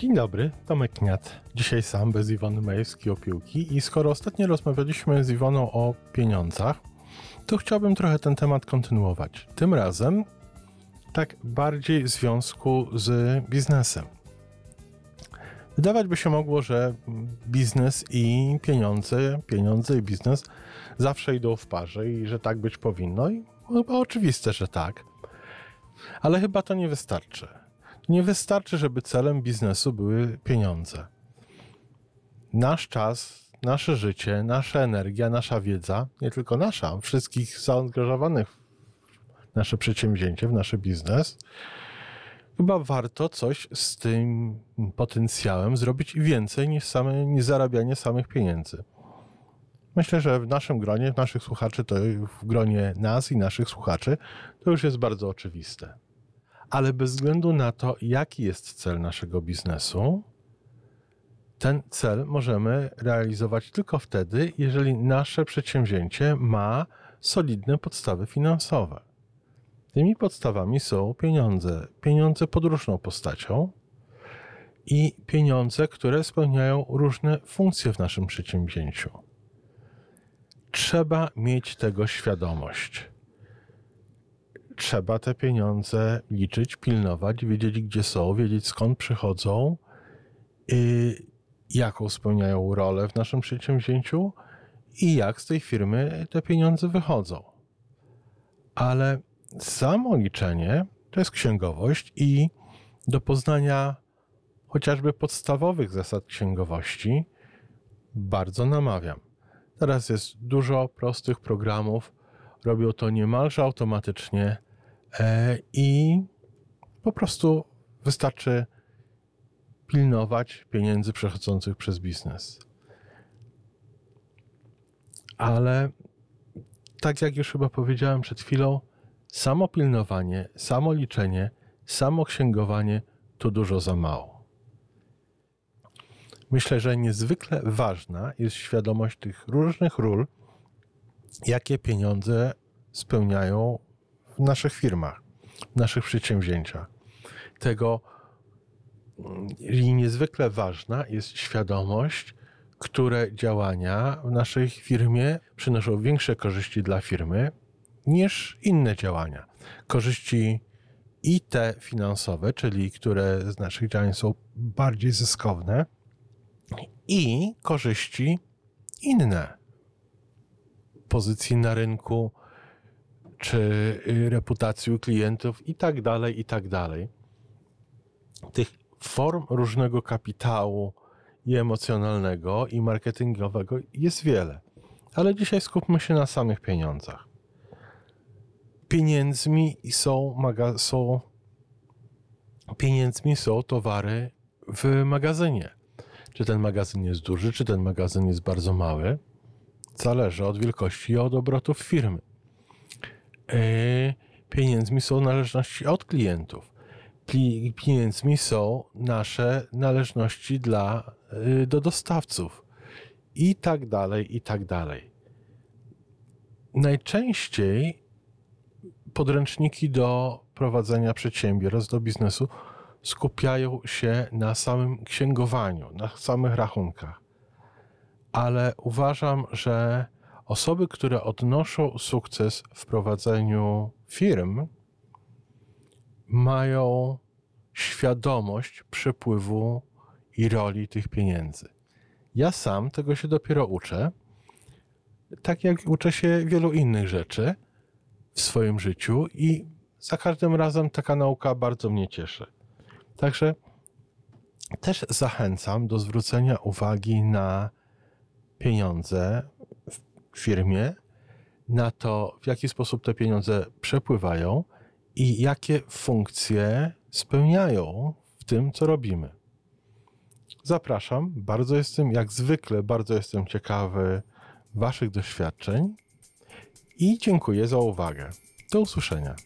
Dzień dobry, Tomek Kniat. Dzisiaj sam, bez Iwony Majewskiej o piłki i skoro ostatnio rozmawialiśmy z Iwoną o pieniądzach, to chciałbym trochę ten temat kontynuować. Tym razem tak bardziej w związku z biznesem. Wydawać by się mogło, że biznes i pieniądze, pieniądze i biznes zawsze idą w parze i że tak być powinno i chyba oczywiste, że tak. Ale chyba to nie wystarczy. Nie wystarczy, żeby celem biznesu były pieniądze. Nasz czas, nasze życie, nasza energia, nasza wiedza, nie tylko nasza, wszystkich zaangażowanych w nasze przedsięwzięcie, w nasz biznes, chyba warto coś z tym potencjałem zrobić więcej niż, same, niż zarabianie samych pieniędzy. Myślę, że w naszym gronie, naszych słuchaczy, to w gronie nas i naszych słuchaczy, to już jest bardzo oczywiste. Ale bez względu na to, jaki jest cel naszego biznesu, ten cel możemy realizować tylko wtedy, jeżeli nasze przedsięwzięcie ma solidne podstawy finansowe. Tymi podstawami są pieniądze. Pieniądze pod różną postacią i pieniądze, które spełniają różne funkcje w naszym przedsięwzięciu. Trzeba mieć tego świadomość. Trzeba te pieniądze liczyć, pilnować, wiedzieć gdzie są, wiedzieć skąd przychodzą, y, jaką spełniają rolę w naszym przedsięwzięciu i jak z tej firmy te pieniądze wychodzą. Ale samo liczenie to jest księgowość i do poznania chociażby podstawowych zasad księgowości bardzo namawiam. Teraz jest dużo prostych programów, robią to niemalże automatycznie i po prostu wystarczy pilnować pieniędzy przechodzących przez biznes. Ale tak jak już chyba powiedziałem przed chwilą, samo pilnowanie, samo liczenie, samo księgowanie to dużo za mało. Myślę, że niezwykle ważna jest świadomość tych różnych ról, jakie pieniądze spełniają w naszych firmach, w naszych przedsięwzięciach. Tego i niezwykle ważna jest świadomość, które działania w naszej firmie przynoszą większe korzyści dla firmy niż inne działania. Korzyści i te finansowe, czyli które z naszych działań są bardziej zyskowne, i korzyści inne pozycji na rynku, czy y, reputacji klientów i tak dalej, i tak dalej. Tych form różnego kapitału i emocjonalnego, i marketingowego jest wiele. Ale dzisiaj skupmy się na samych pieniądzach. Pieniędzmi są, maga- są pieniędzmi są towary w magazynie. Czy ten magazyn jest duży, czy ten magazyn jest bardzo mały, zależy od wielkości i od obrotów firmy. Yy, pieniędzmi są należności od klientów pieniędzmi są nasze należności dla, y, do dostawców i tak dalej, i tak dalej. Najczęściej podręczniki do prowadzenia przedsiębiorstw, do biznesu skupiają się na samym księgowaniu, na samych rachunkach. Ale uważam, że osoby, które odnoszą sukces w prowadzeniu firm, mają świadomość przepływu i roli tych pieniędzy. Ja sam tego się dopiero uczę, tak jak uczę się wielu innych rzeczy w swoim życiu i za każdym razem taka nauka bardzo mnie cieszy. Także też zachęcam do zwrócenia uwagi na pieniądze firmie, na to, w jaki sposób te pieniądze przepływają i jakie funkcje spełniają w tym, co robimy. Zapraszam, bardzo jestem, jak zwykle, bardzo jestem ciekawy Waszych doświadczeń i dziękuję za uwagę. Do usłyszenia.